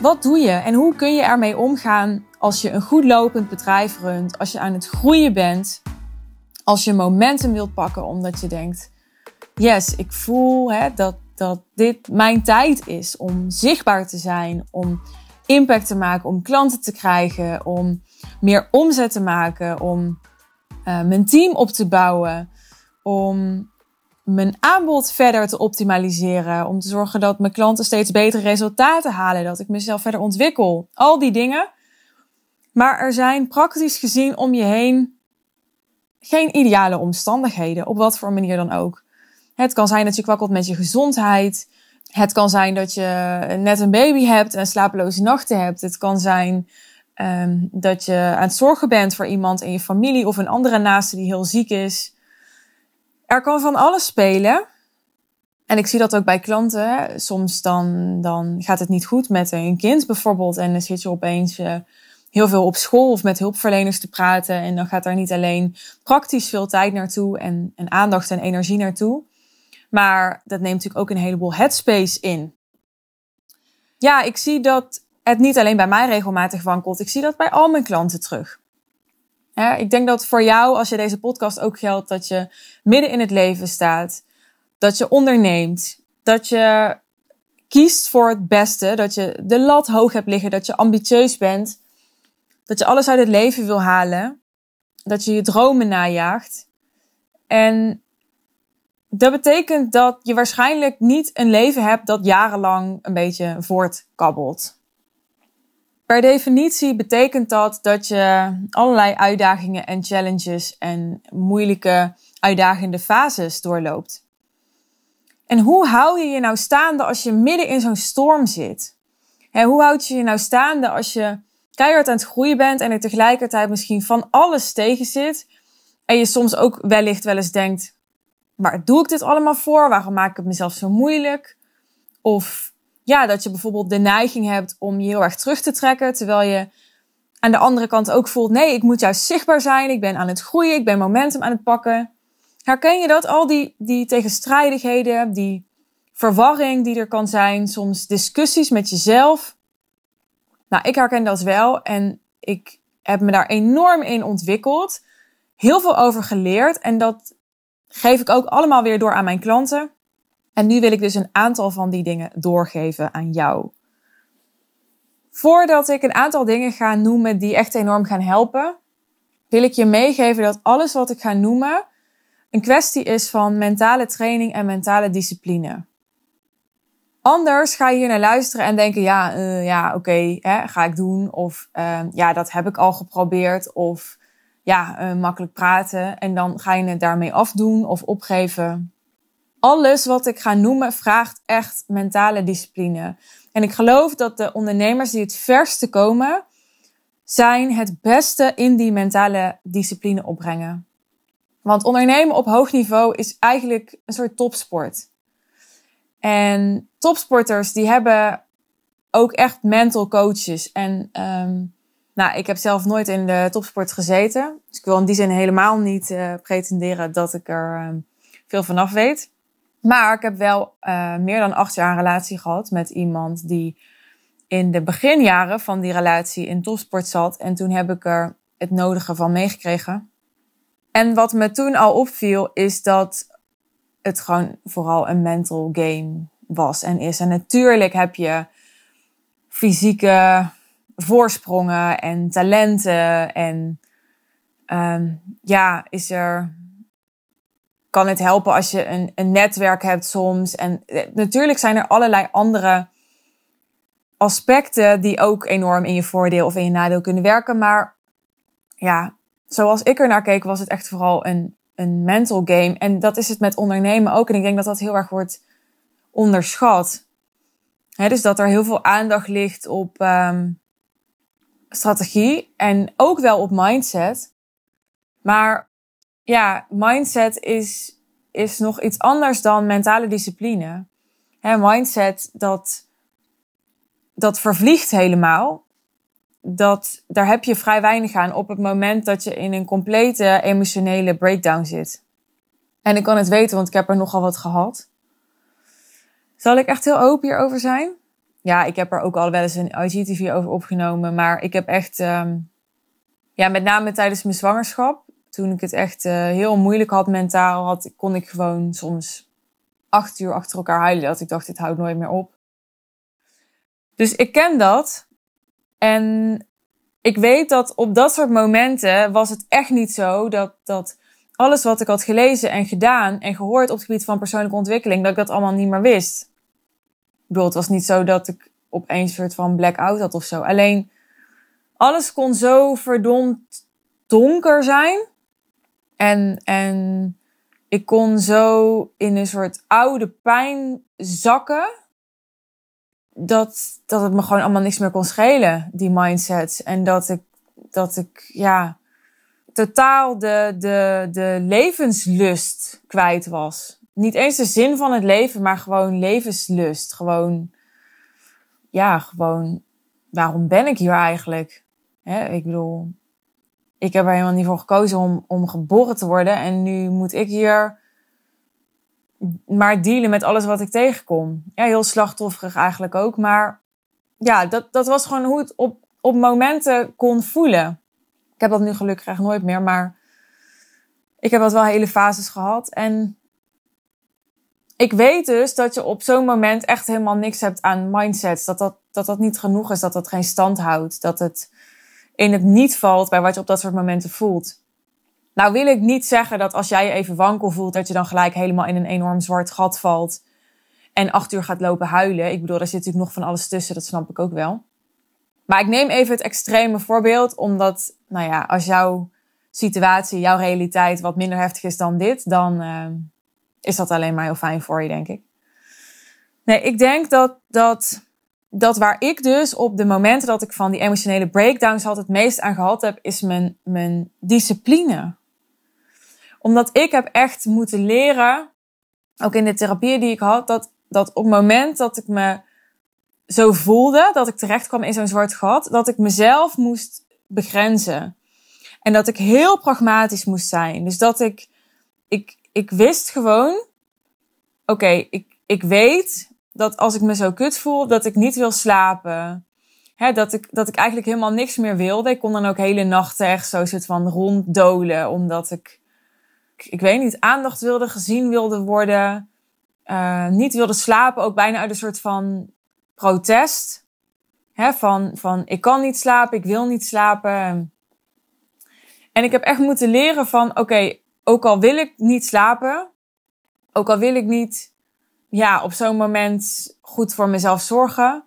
Wat doe je en hoe kun je ermee omgaan als je een goed lopend bedrijf runt, als je aan het groeien bent, als je momentum wilt pakken omdat je denkt: yes, ik voel hè, dat, dat dit mijn tijd is om zichtbaar te zijn, om impact te maken, om klanten te krijgen, om meer omzet te maken, om uh, mijn team op te bouwen, om mijn aanbod verder te optimaliseren, om te zorgen dat mijn klanten steeds betere resultaten halen, dat ik mezelf verder ontwikkel. Al die dingen. Maar er zijn praktisch gezien om je heen geen ideale omstandigheden, op wat voor manier dan ook. Het kan zijn dat je kwakkelt met je gezondheid. Het kan zijn dat je net een baby hebt en slapeloze nachten hebt. Het kan zijn um, dat je aan het zorgen bent voor iemand in je familie of een andere naaste die heel ziek is. Er kan van alles spelen. En ik zie dat ook bij klanten. Soms dan, dan gaat het niet goed met een kind bijvoorbeeld. En dan zit je opeens uh, heel veel op school of met hulpverleners te praten. En dan gaat daar niet alleen praktisch veel tijd naartoe en, en aandacht en energie naartoe. Maar dat neemt natuurlijk ook een heleboel headspace in. Ja, ik zie dat het niet alleen bij mij regelmatig wankelt. Ik zie dat bij al mijn klanten terug. Ik denk dat voor jou, als je deze podcast ook geldt, dat je midden in het leven staat, dat je onderneemt, dat je kiest voor het beste, dat je de lat hoog hebt liggen, dat je ambitieus bent, dat je alles uit het leven wil halen, dat je je dromen najaagt. En dat betekent dat je waarschijnlijk niet een leven hebt dat jarenlang een beetje voortkabbelt. Per definitie betekent dat dat je allerlei uitdagingen en challenges en moeilijke uitdagende fases doorloopt. En hoe hou je je nou staande als je midden in zo'n storm zit? hoe houd je je nou staande als je keihard aan het groeien bent en er tegelijkertijd misschien van alles tegen zit? En je soms ook wellicht wel eens denkt, waar doe ik dit allemaal voor? Waarom maak ik het mezelf zo moeilijk? Of ja, dat je bijvoorbeeld de neiging hebt om je heel erg terug te trekken, terwijl je aan de andere kant ook voelt, nee, ik moet juist zichtbaar zijn, ik ben aan het groeien, ik ben momentum aan het pakken. Herken je dat? Al die, die tegenstrijdigheden, die verwarring die er kan zijn, soms discussies met jezelf. Nou, ik herken dat wel en ik heb me daar enorm in ontwikkeld, heel veel over geleerd en dat geef ik ook allemaal weer door aan mijn klanten. En nu wil ik dus een aantal van die dingen doorgeven aan jou. Voordat ik een aantal dingen ga noemen die echt enorm gaan helpen, wil ik je meegeven dat alles wat ik ga noemen een kwestie is van mentale training en mentale discipline. Anders ga je hier naar luisteren en denken: ja, uh, ja oké, okay, ga ik doen. Of uh, ja, dat heb ik al geprobeerd. Of ja, uh, makkelijk praten. En dan ga je het daarmee afdoen of opgeven alles wat ik ga noemen vraagt echt mentale discipline. En ik geloof dat de ondernemers die het verste komen, zijn het beste in die mentale discipline opbrengen. Want ondernemen op hoog niveau is eigenlijk een soort topsport. En topsporters die hebben ook echt mental coaches. En um, nou, ik heb zelf nooit in de topsport gezeten. Dus ik wil in die zin helemaal niet uh, pretenderen dat ik er um, veel vanaf weet. Maar ik heb wel uh, meer dan acht jaar een relatie gehad met iemand die in de beginjaren van die relatie in topsport zat. En toen heb ik er het nodige van meegekregen. En wat me toen al opviel, is dat het gewoon vooral een mental game was en is. En natuurlijk heb je fysieke voorsprongen en talenten. En um, ja, is er kan het helpen als je een, een netwerk hebt soms. En eh, natuurlijk zijn er allerlei andere aspecten die ook enorm in je voordeel of in je nadeel kunnen werken. Maar ja, zoals ik er naar keek, was het echt vooral een, een mental game. En dat is het met ondernemen ook. En ik denk dat dat heel erg wordt onderschat. dus dat er heel veel aandacht ligt op um, strategie en ook wel op mindset. Maar ja, mindset is, is nog iets anders dan mentale discipline. Hè, mindset, dat, dat vervliegt helemaal. Dat, daar heb je vrij weinig aan op het moment dat je in een complete emotionele breakdown zit. En ik kan het weten, want ik heb er nogal wat gehad. Zal ik echt heel open hierover zijn? ja, ik heb er ook al wel eens een IGTV over opgenomen. Maar ik heb echt, ehm, ja, met name tijdens mijn zwangerschap, toen ik het echt uh, heel moeilijk had mentaal, had, kon ik gewoon soms acht uur achter elkaar huilen. Dat ik dacht, dit houdt nooit meer op. Dus ik ken dat. En ik weet dat op dat soort momenten was het echt niet zo dat, dat alles wat ik had gelezen en gedaan en gehoord op het gebied van persoonlijke ontwikkeling, dat ik dat allemaal niet meer wist. Ik bedoel, het was niet zo dat ik opeens soort van blackout had of zo. Alleen, alles kon zo verdomd donker zijn. En, en ik kon zo in een soort oude pijn zakken. Dat, dat het me gewoon allemaal niks meer kon schelen, die mindsets. En dat ik, dat ik, ja, totaal de, de, de levenslust kwijt was. Niet eens de zin van het leven, maar gewoon levenslust. Gewoon, ja, gewoon, waarom ben ik hier eigenlijk? ik bedoel, ik heb er helemaal niet voor gekozen om, om geboren te worden. En nu moet ik hier maar dealen met alles wat ik tegenkom. Ja, heel slachtofferig eigenlijk ook. Maar ja, dat, dat was gewoon hoe het op, op momenten kon voelen. Ik heb dat nu gelukkig echt nooit meer, maar ik heb dat wel hele fases gehad. En ik weet dus dat je op zo'n moment echt helemaal niks hebt aan mindsets. Dat dat, dat dat niet genoeg is, dat dat geen stand houdt. Dat het in het niet valt bij wat je op dat soort momenten voelt. Nou wil ik niet zeggen dat als jij je even wankel voelt, dat je dan gelijk helemaal in een enorm zwart gat valt. En acht uur gaat lopen huilen. Ik bedoel, er zit natuurlijk nog van alles tussen, dat snap ik ook wel. Maar ik neem even het extreme voorbeeld, omdat, nou ja, als jouw situatie, jouw realiteit wat minder heftig is dan dit, dan uh, is dat alleen maar heel fijn voor je, denk ik. Nee, ik denk dat, dat, dat waar ik dus op de momenten dat ik van die emotionele breakdowns had het meest aan gehad heb, is mijn, mijn discipline. Omdat ik heb echt moeten leren, ook in de therapie die ik had, dat, dat op het moment dat ik me zo voelde dat ik terecht kwam in zo'n zwart gat, dat ik mezelf moest begrenzen. En dat ik heel pragmatisch moest zijn. Dus dat ik, ik, ik wist gewoon, oké, ik, ik weet dat als ik me zo kut voel, dat ik niet wil slapen. Hè, dat, ik, dat ik eigenlijk helemaal niks meer wilde. Ik kon dan ook hele nachten echt zo soort van ronddolen, omdat ik, ik, weet niet, aandacht wilde, gezien wilde worden. Uh, niet wilde slapen, ook bijna uit een soort van protest. Hè, van, van ik kan niet slapen, ik wil niet slapen. En ik heb echt moeten leren van oké, ook al wil ik niet slapen, ook al wil ik niet ja, op zo'n moment goed voor mezelf zorgen.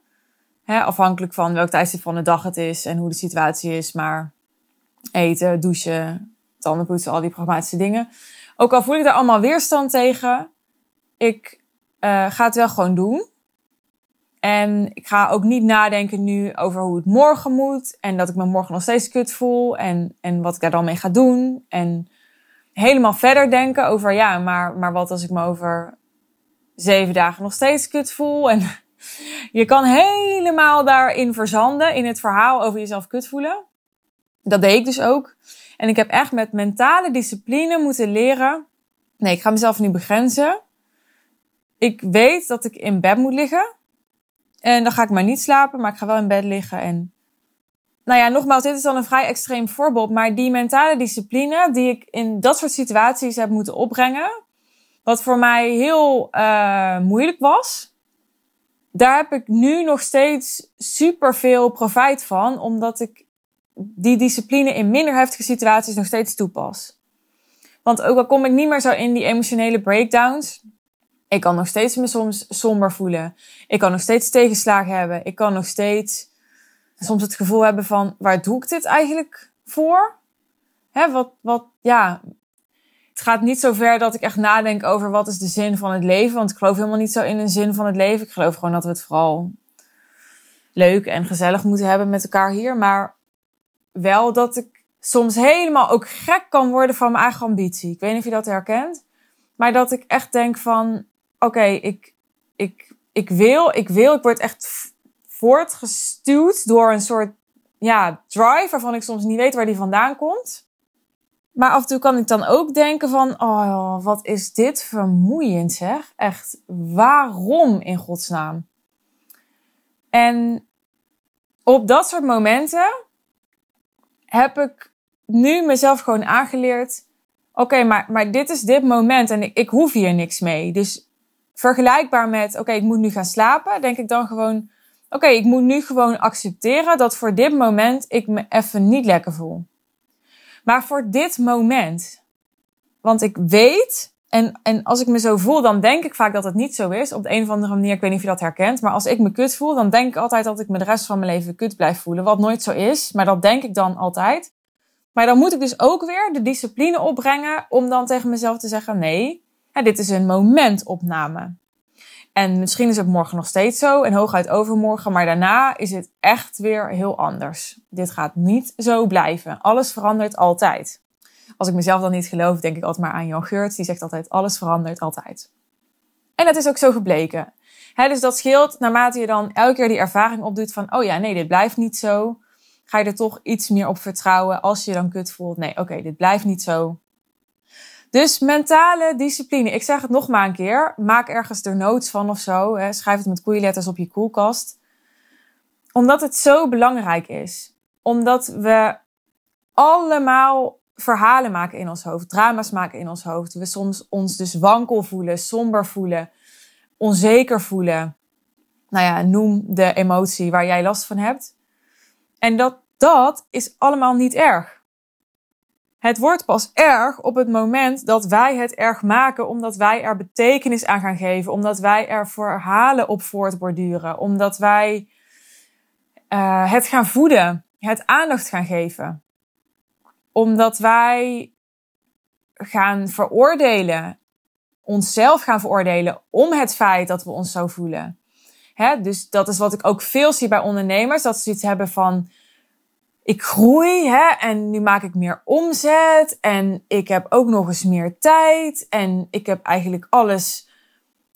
Hè, afhankelijk van welk tijdstip van de dag het is en hoe de situatie is. Maar eten, douchen, tanden poetsen, al die pragmatische dingen. Ook al voel ik daar allemaal weerstand tegen, ik uh, ga het wel gewoon doen. En ik ga ook niet nadenken nu over hoe het morgen moet. En dat ik me morgen nog steeds kut voel. En, en wat ik daar dan mee ga doen. En helemaal verder denken over, ja, maar, maar wat als ik me over zeven dagen nog steeds kut voel. En je kan helemaal daarin verzanden in het verhaal over jezelf kut voelen. Dat deed ik dus ook. En ik heb echt met mentale discipline moeten leren. Nee, ik ga mezelf nu begrenzen. Ik weet dat ik in bed moet liggen. En dan ga ik maar niet slapen, maar ik ga wel in bed liggen. En nou ja, nogmaals, dit is dan een vrij extreem voorbeeld. Maar die mentale discipline die ik in dat soort situaties heb moeten opbrengen. Wat voor mij heel uh, moeilijk was. Daar heb ik nu nog steeds super veel profijt van. Omdat ik die discipline in minder heftige situaties nog steeds toepas. Want ook al kom ik niet meer zo in die emotionele breakdowns. Ik kan nog steeds me soms somber voelen. Ik kan nog steeds tegenslagen hebben. Ik kan nog steeds soms het gevoel hebben van, waar doe ik dit eigenlijk voor? Hè, wat, wat, ja. Het gaat niet zo ver dat ik echt nadenk over wat is de zin van het leven. Want ik geloof helemaal niet zo in een zin van het leven. Ik geloof gewoon dat we het vooral leuk en gezellig moeten hebben met elkaar hier. Maar wel dat ik soms helemaal ook gek kan worden van mijn eigen ambitie. Ik weet niet of je dat herkent. Maar dat ik echt denk van, oké, ik, ik, ik wil, ik wil, ik word echt voortgestuwd door een soort ja, drive waarvan ik soms niet weet waar die vandaan komt. Maar af en toe kan ik dan ook denken van, oh, wat is dit vermoeiend zeg. Echt, waarom in godsnaam? En op dat soort momenten heb ik nu mezelf gewoon aangeleerd. Oké, maar, maar dit is dit moment en ik, ik hoef hier niks mee. Dus vergelijkbaar met, oké, ik moet nu gaan slapen, denk ik dan gewoon, oké, ik moet nu gewoon accepteren dat voor dit moment ik me even niet lekker voel. Maar voor dit moment, want ik weet, en, en als ik me zo voel, dan denk ik vaak dat het niet zo is. Op de een of andere manier, ik weet niet of je dat herkent, maar als ik me kut voel, dan denk ik altijd dat ik me de rest van mijn leven kut blijf voelen. Wat nooit zo is, maar dat denk ik dan altijd. Maar dan moet ik dus ook weer de discipline opbrengen om dan tegen mezelf te zeggen: nee, dit is een momentopname. En misschien is het morgen nog steeds zo en hooguit overmorgen, maar daarna is het echt weer heel anders. Dit gaat niet zo blijven. Alles verandert altijd. Als ik mezelf dan niet geloof, denk ik altijd maar aan Jan Geurt. Die zegt altijd: alles verandert altijd. En dat is ook zo gebleken. dus dat scheelt naarmate je dan elke keer die ervaring opdoet van: oh ja, nee, dit blijft niet zo. Ga je er toch iets meer op vertrouwen als je dan kut voelt. Nee, oké, dit blijft niet zo. Dus mentale discipline. Ik zeg het nog maar een keer. Maak ergens er notes van of zo. Hè. Schrijf het met koeienletters op je koelkast. Omdat het zo belangrijk is. Omdat we allemaal verhalen maken in ons hoofd. Drama's maken in ons hoofd. We soms ons dus wankel voelen, somber voelen, onzeker voelen. Nou ja, noem de emotie waar jij last van hebt. En dat, dat is allemaal niet erg. Het wordt pas erg op het moment dat wij het erg maken, omdat wij er betekenis aan gaan geven, omdat wij er verhalen op voortborduren, omdat wij uh, het gaan voeden, het aandacht gaan geven, omdat wij gaan veroordelen, onszelf gaan veroordelen om het feit dat we ons zo voelen. Hè? Dus dat is wat ik ook veel zie bij ondernemers, dat ze iets hebben van ik groei hè, en nu maak ik meer omzet en ik heb ook nog eens meer tijd en ik heb eigenlijk alles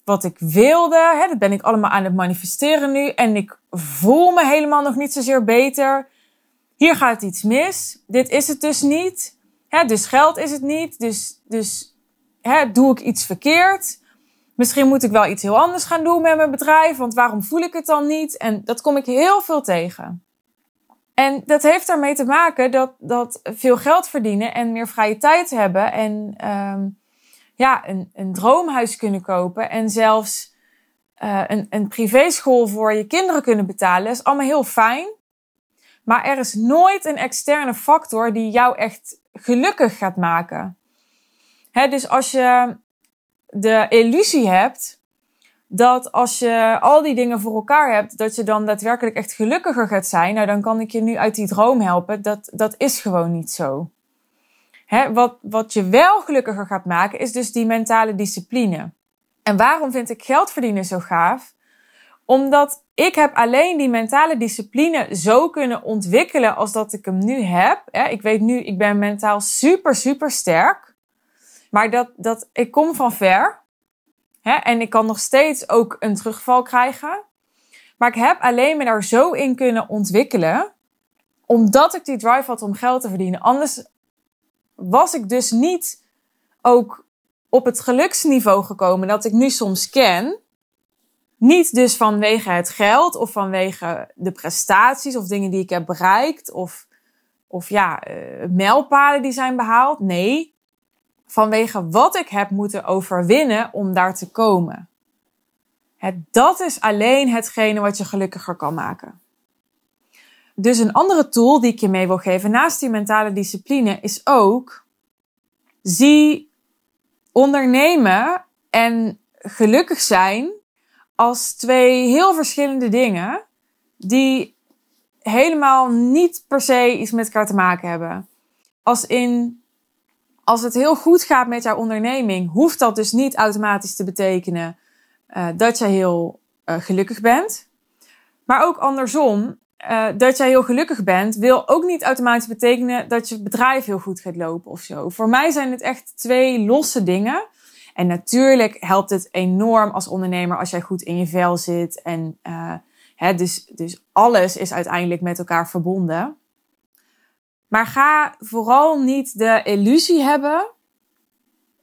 wat ik wilde. Hè, dat ben ik allemaal aan het manifesteren nu en ik voel me helemaal nog niet zozeer beter. Hier gaat iets mis. Dit is het dus niet. Hè, dus geld is het niet. Dus, dus hè, doe ik iets verkeerd. Misschien moet ik wel iets heel anders gaan doen met mijn bedrijf, want waarom voel ik het dan niet? En dat kom ik heel veel tegen. En dat heeft daarmee te maken dat, dat veel geld verdienen en meer vrije tijd hebben en um, ja, een, een droomhuis kunnen kopen en zelfs uh, een, een privéschool voor je kinderen kunnen betalen, is allemaal heel fijn. Maar er is nooit een externe factor die jou echt gelukkig gaat maken. He, dus als je de illusie hebt dat als je al die dingen voor elkaar hebt, dat je dan daadwerkelijk echt gelukkiger gaat zijn. Nou, dan kan ik je nu uit die droom helpen. Dat, dat is gewoon niet zo. Hè, wat, wat je wel gelukkiger gaat maken, is dus die mentale discipline. En waarom vind ik geld verdienen zo gaaf? Omdat ik heb alleen die mentale discipline zo kunnen ontwikkelen als dat ik hem nu heb. Ik weet nu, ik ben mentaal super, super sterk. Maar dat, dat, ik kom van ver. Hè? En ik kan nog steeds ook een terugval krijgen. Maar ik heb alleen me daar zo in kunnen ontwikkelen. Omdat ik die drive had om geld te verdienen. Anders was ik dus niet ook op het geluksniveau gekomen dat ik nu soms ken. Niet dus vanwege het geld of vanwege de prestaties of dingen die ik heb bereikt of, of ja, uh, mijlpalen die zijn behaald. Nee, vanwege wat ik heb moeten overwinnen om daar te komen. Dat is alleen hetgene wat je gelukkiger kan maken. Dus een andere tool die ik je mee wil geven naast die mentale discipline is ook zie ondernemen en gelukkig zijn als twee heel verschillende dingen die helemaal niet per se iets met elkaar te maken hebben. Als in als het heel goed gaat met jouw onderneming, hoeft dat dus niet automatisch te betekenen uh, dat jij heel uh, gelukkig bent. Maar ook andersom, uh, dat jij heel gelukkig bent, wil ook niet automatisch betekenen dat je bedrijf heel goed gaat lopen of zo. Voor mij zijn het echt twee losse dingen. En natuurlijk helpt het enorm als ondernemer als jij goed in je vel zit. En hè, dus, dus alles is uiteindelijk met elkaar verbonden. Maar ga vooral niet de illusie hebben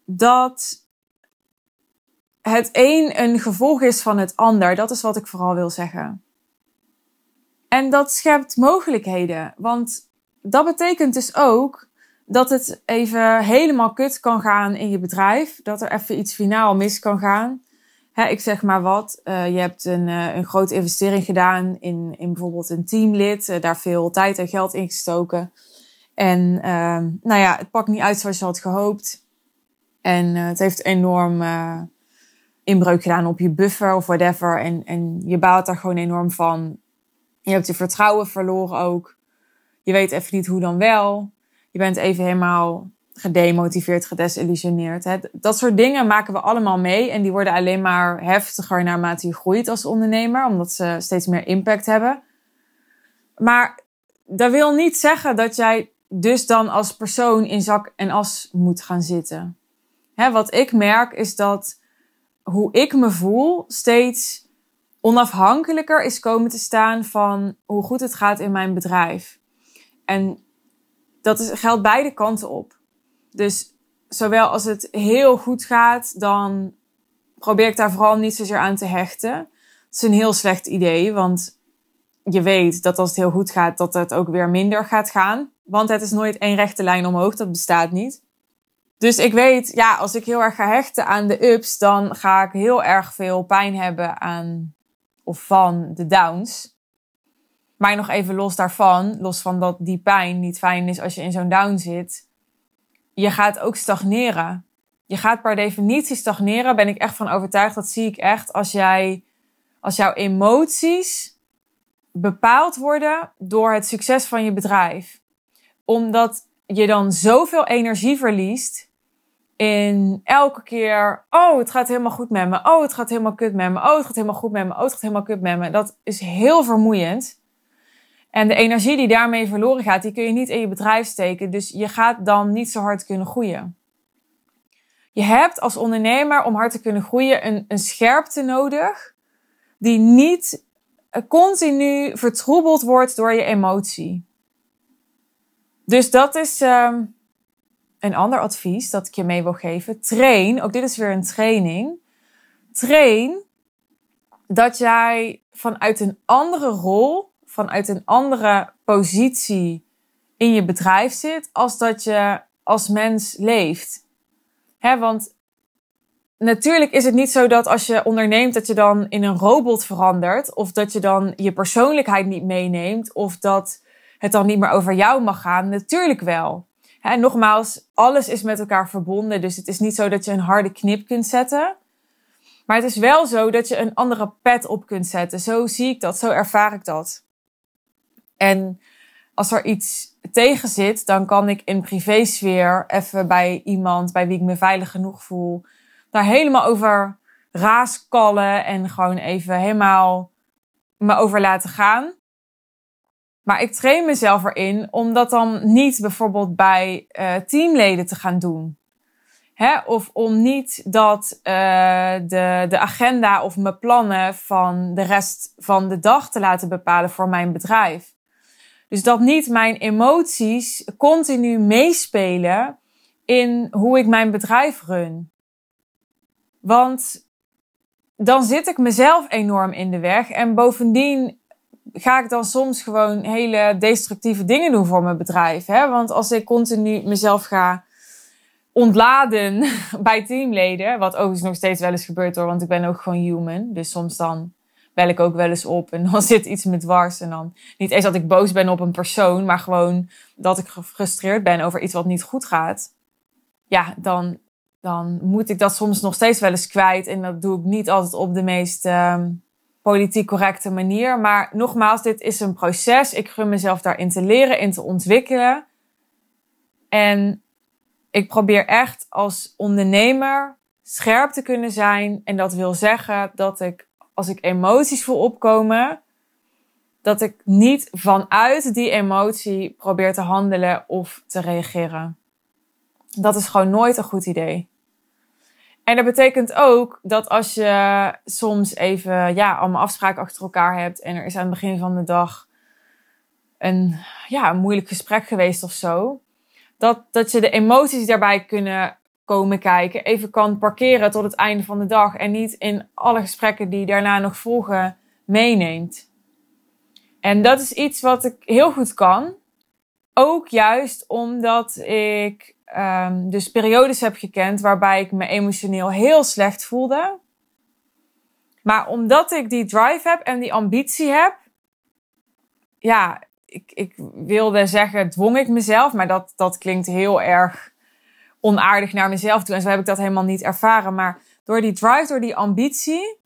dat het een een gevolg is van het ander. Dat is wat ik vooral wil zeggen. En dat schept mogelijkheden. Want dat betekent dus ook dat het even helemaal kut kan gaan in je bedrijf. Dat er even iets finaal mis kan gaan. Ik zeg maar wat. Uh, je hebt een, uh, een grote investering gedaan in, in bijvoorbeeld een teamlid. Uh, daar veel tijd en geld in gestoken. En ehm, nou ja, het pakt niet uit zoals je had gehoopt. En het heeft enorm inbreuk gedaan op je buffer of whatever. En, en je baalt daar gewoon enorm van. Je hebt je vertrouwen verloren ook. Je weet even niet hoe dan wel. Je bent even helemaal gedemotiveerd, gedesillusioneerd. Hè? Dat soort dingen maken we allemaal mee. En die worden alleen maar heftiger naarmate je groeit als ondernemer. Omdat ze steeds meer impact hebben. Maar dat wil niet zeggen dat jij dus dan als persoon in zak en as moet gaan zitten. Hè, wat ik merk is dat hoe ik me voel steeds onafhankelijker is komen te staan van hoe goed het gaat in mijn bedrijf. En dat is, geldt beide kanten op. Dus zowel als het heel goed gaat, dan probeer ik daar vooral niet zozeer aan te hechten. Het is een heel slecht idee, want je weet dat als het heel goed gaat, dat het ook weer minder gaat gaan. Want het is nooit één rechte lijn omhoog, dat bestaat niet. Dus ik weet, ja, als ik heel erg ga hechten aan de ups, dan ga ik heel erg veel pijn hebben aan of van de downs. Maar nog even los daarvan, los van dat die pijn niet fijn is als je in zo'n down zit, je gaat ook stagneren. Je gaat per definitie stagneren, ben ik echt van overtuigd. Dat zie ik echt als jij, als jouw emoties bepaald worden door het succes van je bedrijf. Omdat je dan zoveel energie verliest in elke keer, oh, het gaat helemaal goed met me. Oh, het gaat helemaal kut met me. Oh, het gaat helemaal goed met me. Oh, het gaat helemaal kut met me. Dat is heel vermoeiend. En de energie die daarmee verloren gaat, die kun je niet in je bedrijf steken. Dus je gaat dan niet zo hard kunnen groeien. Je hebt als ondernemer om hard te kunnen groeien een, een scherpte nodig die niet continu vertroebeld wordt door je emotie. Dus dat is uh, een ander advies dat ik je mee wil geven. Train, ook dit is weer een training. Train dat jij vanuit een andere rol vanuit een andere positie in je bedrijf zit als dat je als mens leeft. Hè, want natuurlijk is het niet zo dat als je onderneemt dat je dan in een robot verandert of dat je dan je persoonlijkheid niet meeneemt of dat het dan niet meer over jou mag gaan. Natuurlijk wel. Hè, nogmaals, alles is met elkaar verbonden, dus het is niet zo dat je een harde knip kunt zetten. Maar het is wel zo dat je een andere pet op kunt zetten. Zo zie ik dat, zo ervaar ik dat. En als er iets tegen zit, dan kan ik in privésfeer even bij iemand bij wie ik me veilig genoeg voel, daar helemaal over raaskallen en gewoon even helemaal me over laten gaan. Maar ik train mezelf erin om dat dan niet bijvoorbeeld bij uh, teamleden te gaan doen. Hè? Of om niet dat uh, de, de agenda of mijn plannen van de rest van de dag te laten bepalen voor mijn bedrijf. Dus dat niet mijn emoties continu meespelen in hoe ik mijn bedrijf run. Want dan zit ik mezelf enorm in de weg. En bovendien ga ik dan soms gewoon hele destructieve dingen doen voor mijn bedrijf. Hè? Want als ik continu mezelf ga ontladen bij teamleden, wat overigens nog steeds wel eens gebeurt hoor, want ik ben ook gewoon human. Dus soms dan bel ik ook wel eens op en dan zit iets met dwars. En dan niet eens dat ik boos ben op een persoon, maar gewoon dat ik gefrustreerd ben over iets wat niet goed gaat. Ja, dan, dan moet ik dat soms nog steeds wel eens kwijt. En dat doe ik niet altijd op de meest uh, politiek correcte manier. Maar nogmaals, dit is een proces. Ik gun mezelf daarin te leren, in te ontwikkelen. En ik probeer echt als ondernemer scherp te kunnen zijn. En dat wil zeggen dat ik als ik emoties voel opkomen, dat ik niet vanuit die emotie probeer te handelen of te reageren. Dat is gewoon nooit een goed idee. En dat betekent ook dat als je soms even ja, allemaal afspraken achter elkaar hebt en er is aan het begin van de dag een, ja, een moeilijk gesprek geweest of zo, dat, dat je de emoties daarbij kunnen komen kijken, even kan parkeren tot het einde van de dag en niet in alle gesprekken die daarna nog volgen meeneemt. En dat is iets wat ik heel goed kan. Ook juist omdat ik um, dus periodes heb gekend waarbij ik me emotioneel heel slecht voelde. Maar omdat ik die drive heb en die ambitie heb, ja, ik, ik wilde zeggen, dwong ik mezelf, maar dat, dat klinkt heel erg onaardig naar mezelf toe. En zo heb ik dat helemaal niet ervaren. Maar door die drive, door die ambitie,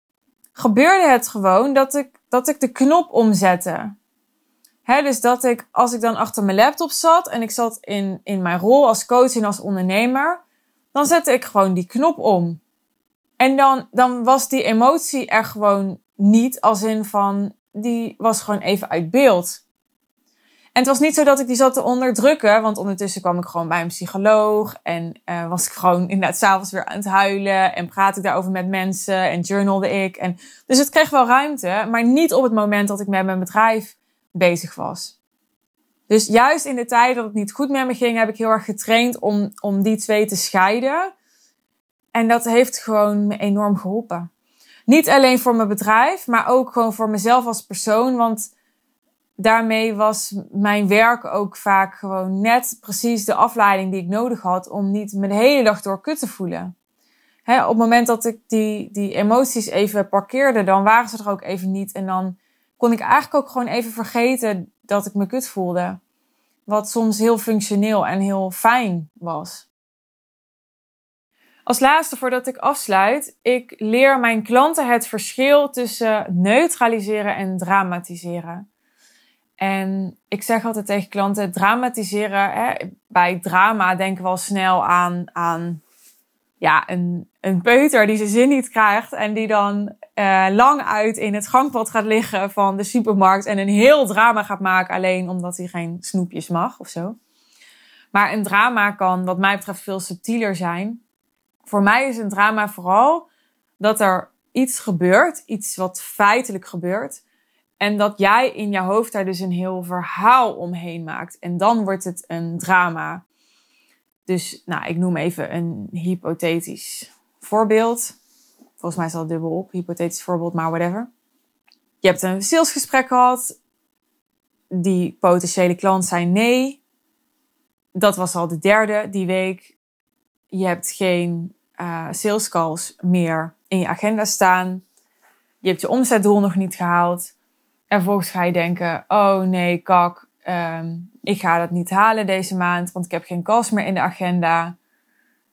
gebeurde het gewoon dat ik, dat ik de knop omzette. Dus dat ik, als ik dan achter mijn laptop zat en ik zat in, in mijn rol als coach en als ondernemer, dan zette ik gewoon die knop om. En dan, dan was die emotie er gewoon niet, als in van, die was gewoon even uit beeld. En het was niet zo dat ik die zat te onderdrukken, want ondertussen kwam ik gewoon bij een psycholoog en uh, was ik gewoon inderdaad s'avonds weer aan het huilen en praatte ik daarover met mensen en journalde ik. En, dus het kreeg wel ruimte, maar niet op het moment dat ik met mijn bedrijf bezig was. Dus juist in de tijd dat het niet goed met me ging, heb ik heel erg getraind om, om die twee te scheiden. En dat heeft gewoon me enorm geholpen. Niet alleen voor mijn bedrijf, maar ook gewoon voor mezelf als persoon. Want daarmee was mijn werk ook vaak gewoon net precies de afleiding die ik nodig had om niet de hele dag door kut te voelen. op het moment dat ik die, die emoties even parkeerde, dan waren ze er ook even niet. En dan kon ik eigenlijk ook gewoon even vergeten dat ik me kut voelde. Wat soms heel functioneel en heel fijn was. Als laatste, voordat ik afsluit, ik leer mijn klanten het verschil tussen neutraliseren en dramatiseren. En ik zeg altijd tegen klanten, dramatiseren, hè, bij drama denken we al snel aan, aan ja, een, een peuter die zijn zin niet krijgt en die dan uh, lang uit in het gangpad gaat liggen van de supermarkt en een heel drama gaat maken alleen omdat hij geen snoepjes mag of zo. Maar een drama kan wat mij betreft veel subtieler zijn. Voor mij is een drama vooral dat er iets gebeurt, iets wat feitelijk gebeurt. En dat jij in je hoofd daar dus een heel verhaal omheen maakt. En dan wordt het een drama. Dus nou, ik noem even een hypothetisch voorbeeld. Volgens mij staat het dubbel op, hypothetisch voorbeeld, maar whatever. Je hebt een salesgesprek gehad. Die potentiële klant zei nee. Dat was al de derde die week. Je hebt geen uh, sales calls meer in je agenda staan. Je hebt je omzetdoel nog niet gehaald. En vervolgens ga je denken: oh nee, kak, um, ik ga dat niet halen deze maand, want ik heb geen calls meer in de agenda.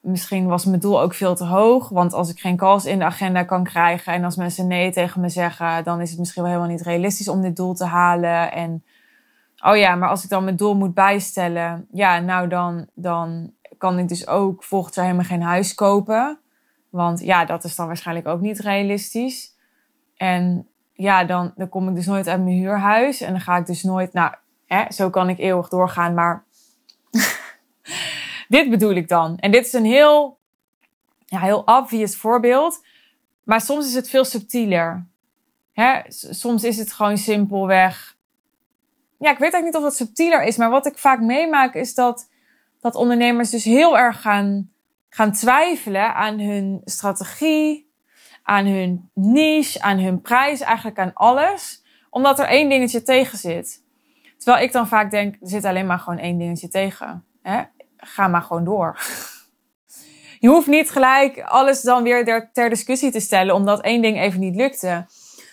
Misschien was mijn doel ook veel te hoog, want als ik geen calls in de agenda kan krijgen en als mensen nee tegen me zeggen, dan is het misschien wel helemaal niet realistisch om dit doel te halen. En oh ja, maar als ik dan mijn doel moet bijstellen, ja, nou dan, dan kan ik dus ook volgend jaar helemaal geen huis kopen. Want ja, dat is dan waarschijnlijk ook niet realistisch. En ja, dan, dan kom ik dus nooit uit mijn huurhuis. En dan ga ik dus nooit, nou, hè, zo kan ik eeuwig doorgaan. Maar dit bedoel ik dan. En dit is een heel, ja, heel obvious voorbeeld. Maar soms is het veel subtieler. Hè? Soms is het gewoon simpelweg. Ja, ik weet eigenlijk niet of het subtieler is. Maar wat ik vaak meemaak is dat, dat ondernemers dus heel erg gaan, gaan twijfelen aan hun strategie, aan hun niche, aan hun prijs, eigenlijk aan alles. Omdat er één dingetje tegen zit. Terwijl ik dan vaak denk, er zit alleen maar gewoon één dingetje tegen. Hè? Ga maar gewoon door. Je hoeft niet gelijk alles dan weer ter discussie te stellen, omdat één ding even niet lukte.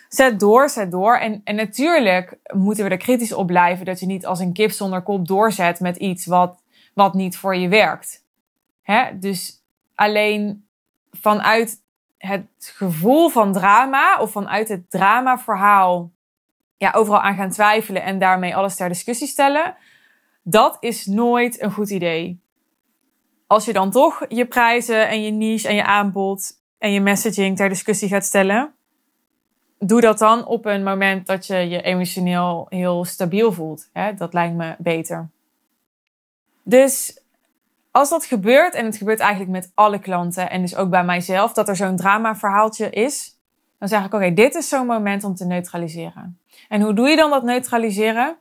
Zet door, zet door. En, en natuurlijk moeten we er kritisch op blijven dat je niet als een kip zonder kop doorzet met iets wat, wat niet voor je werkt. Hè? Dus alleen vanuit het gevoel van drama of vanuit het dramaverhaal ja, overal aan gaan twijfelen en daarmee alles ter discussie stellen, dat is nooit een goed idee. Als je dan toch je prijzen en je niche en je aanbod en je messaging ter discussie gaat stellen, doe dat dan op een moment dat je je emotioneel heel stabiel voelt. Dat lijkt me beter. Dus als dat gebeurt, en het gebeurt eigenlijk met alle klanten en dus ook bij mijzelf, dat er zo'n drama verhaaltje is, dan zeg ik: Oké, dit is zo'n moment om te neutraliseren. En hoe doe je dan dat neutraliseren?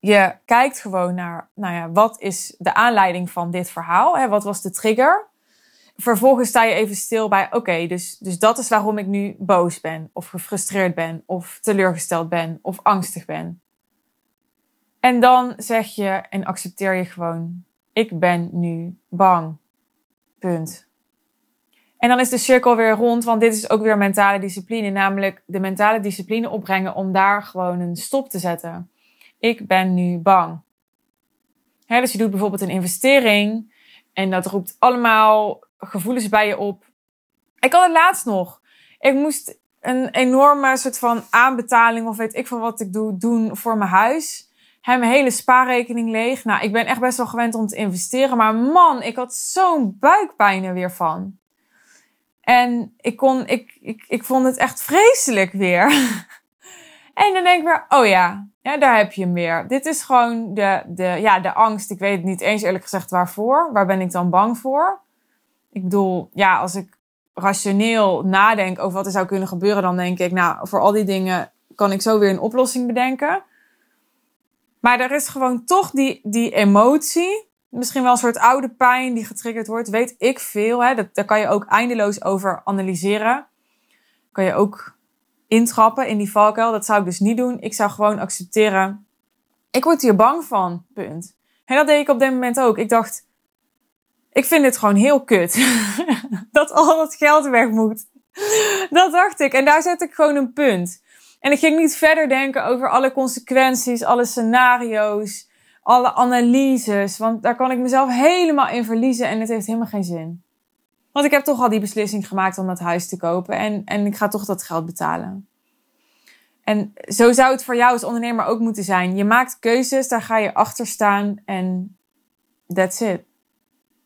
Je kijkt gewoon naar, nou ja, wat is de aanleiding van dit verhaal? Hè? Wat was de trigger? vervolgens sta je even stil bij, oké, dus, dus dat is waarom ik nu boos ben, of gefrustreerd ben, of teleurgesteld ben, of angstig ben. En dan zeg je en accepteer je gewoon, ik ben nu bang. Punt. En dan is de cirkel weer rond, want dit is ook weer mentale discipline, namelijk de mentale discipline opbrengen om daar gewoon een stop te zetten. Ik ben nu bang. dus je doet bijvoorbeeld een investering en dat roept allemaal gevoelens bij je op. Ik had het laatst nog. Ik moest een enorme soort van aanbetaling of weet ik van wat ik doe, doen voor mijn huis. Heb mijn hele spaarrekening leeg. Nou, ik ben echt best wel gewend om te investeren. Maar man, ik had zo'n buikpijn er weer van. En ik, kon, ik, ik, ik vond het echt vreselijk weer. en dan denk ik weer, oh ja, ja, daar heb je hem weer. Dit is gewoon de, de, ja, de angst. Ik weet niet eens eerlijk gezegd waarvoor. Waar ben ik dan bang voor? Ik bedoel, ja, als ik rationeel nadenk over wat er zou kunnen gebeuren, dan denk ik, nou, voor al die dingen kan ik zo weer een oplossing bedenken. Maar er is gewoon toch die, die emotie. Misschien wel een soort oude pijn die getriggerd wordt. Weet ik veel. Hè? Dat, daar kan je ook eindeloos over analyseren. Kan je ook intrappen in die valkuil. Dat zou ik dus niet doen. Ik zou gewoon accepteren. Ik word hier bang van. Punt. En dat deed ik op dit moment ook. Ik dacht, ik vind dit gewoon heel kut. dat al dat geld weg moet. Dat dacht ik. En daar zet ik gewoon een punt. En ik ging niet verder denken over alle consequenties, alle scenario's, alle analyses. Want daar kan ik mezelf helemaal in verliezen en het heeft helemaal geen zin. Want ik heb toch al die beslissing gemaakt om dat huis te kopen en, en ik ga toch dat geld betalen. En zo zou het voor jou als ondernemer ook moeten zijn. Je maakt keuzes, daar ga je achter staan en that's it.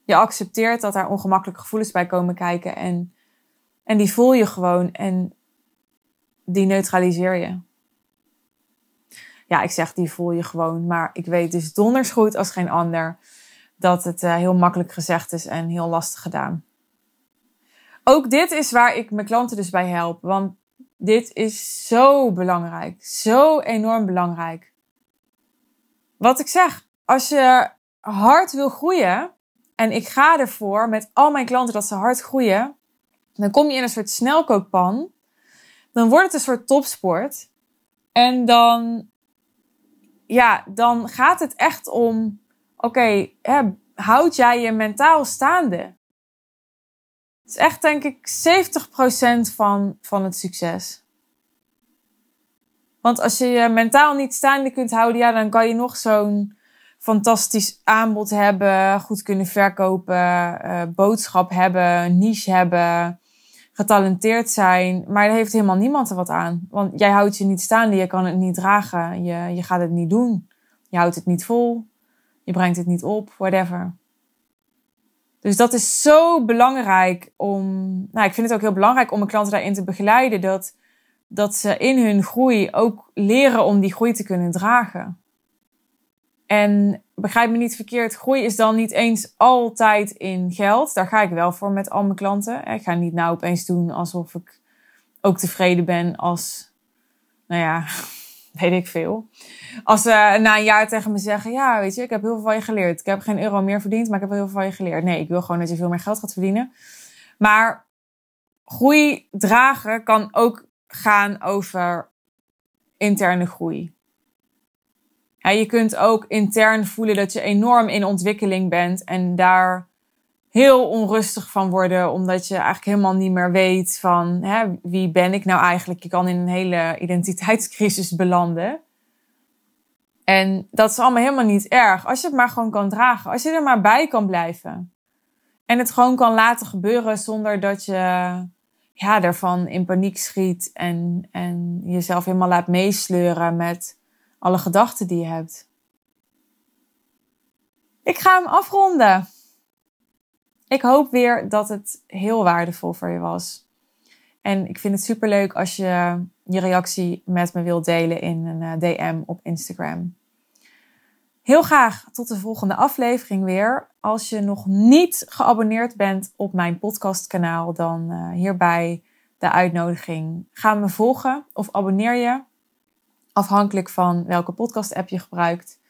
Je accepteert dat daar ongemakkelijke gevoelens bij komen kijken en, en die voel je gewoon. En die neutraliseer je. Ja, ik zeg die voel je gewoon. Maar ik weet dus donders goed als geen ander dat het uh, heel makkelijk gezegd is en heel lastig gedaan. Ook dit is waar ik mijn klanten dus bij help. Want dit is zo belangrijk. Zo enorm belangrijk. Wat ik zeg, als je hard wil groeien, en ik ga ervoor met al mijn klanten dat ze hard groeien, dan kom je in een soort snelkookpan dan wordt het een soort topsport. En dan, ja, dan gaat het echt om, oké, houd jij je mentaal staande? Het is echt, denk ik, 70% van, van het succes. Want als je je mentaal niet staande kunt houden, ja, dan kan je nog zo'n fantastisch aanbod hebben, goed kunnen verkopen, uh, boodschap hebben, niche hebben, getalenteerd zijn, maar daar heeft helemaal niemand er wat aan. Want jij houdt je niet staande, je kan het niet dragen, je, je gaat het niet doen, je houdt het niet vol, je brengt het niet op, whatever. Dus dat is zo belangrijk om, nou, ik vind het ook heel belangrijk om mijn klanten daarin te begeleiden, dat, dat ze in hun groei ook leren om die groei te kunnen dragen. En begrijp me niet verkeerd, groei is dan niet eens altijd in geld. Daar ga ik wel voor met al mijn klanten. Ik ga niet nou opeens doen alsof ik ook tevreden ben als, nou ja, weet ik veel. Als ze na een jaar tegen me zeggen, ja, weet je, ik heb heel veel van je geleerd. Ik heb geen euro meer verdiend, maar ik heb heel veel van je geleerd. Nee, ik wil gewoon dat je veel meer geld gaat verdienen. Maar groei dragen kan ook gaan over interne groei. Ja, je kunt ook intern voelen dat je enorm in ontwikkeling bent en daar heel onrustig van worden, omdat je eigenlijk helemaal niet meer weet van hè, wie ben ik nou eigenlijk. Je kan in een hele identiteitscrisis belanden. En dat is allemaal helemaal niet erg. Als je het maar gewoon kan dragen. Als je er maar bij kan blijven. En het gewoon kan laten gebeuren zonder dat je ja, ervan in paniek schiet en, en jezelf helemaal laat meesleuren met alle gedachten die je hebt. Ik ga hem afronden. Ik hoop weer dat het heel waardevol voor je was. En ik vind het super leuk als je je reactie met me wilt delen in een eh, DM op Instagram. Heel graag tot de volgende aflevering weer. Als je nog niet geabonneerd bent op mijn podcastkanaal, dan uh, hierbij de uitnodiging. Ga me volgen of abonneer je afhankelijk van welke podcast-app je gebruikt.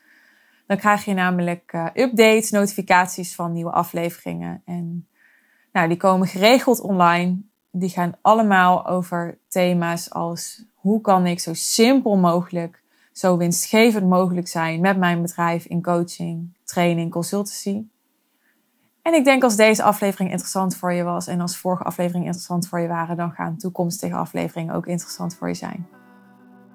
Dan krijg je namelijk uh, updates, notificaties van nieuwe afleveringen. En Nou, die komen geregeld online. Die gaan allemaal over thema's als hoe kan ik zo simpel mogelijk, zo winstgevend mogelijk zijn met mijn bedrijf in coaching, training, consultancy. En ik denk als deze aflevering interessant voor je was en als vorige aflevering interessant voor je waren, dan gaan toekomstige afleveringen ook interessant voor je zijn.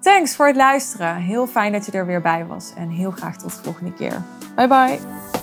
Thanks voor het luisteren. Heel fijn dat je er weer bij was en heel graag tot de volgende keer. Bye bye.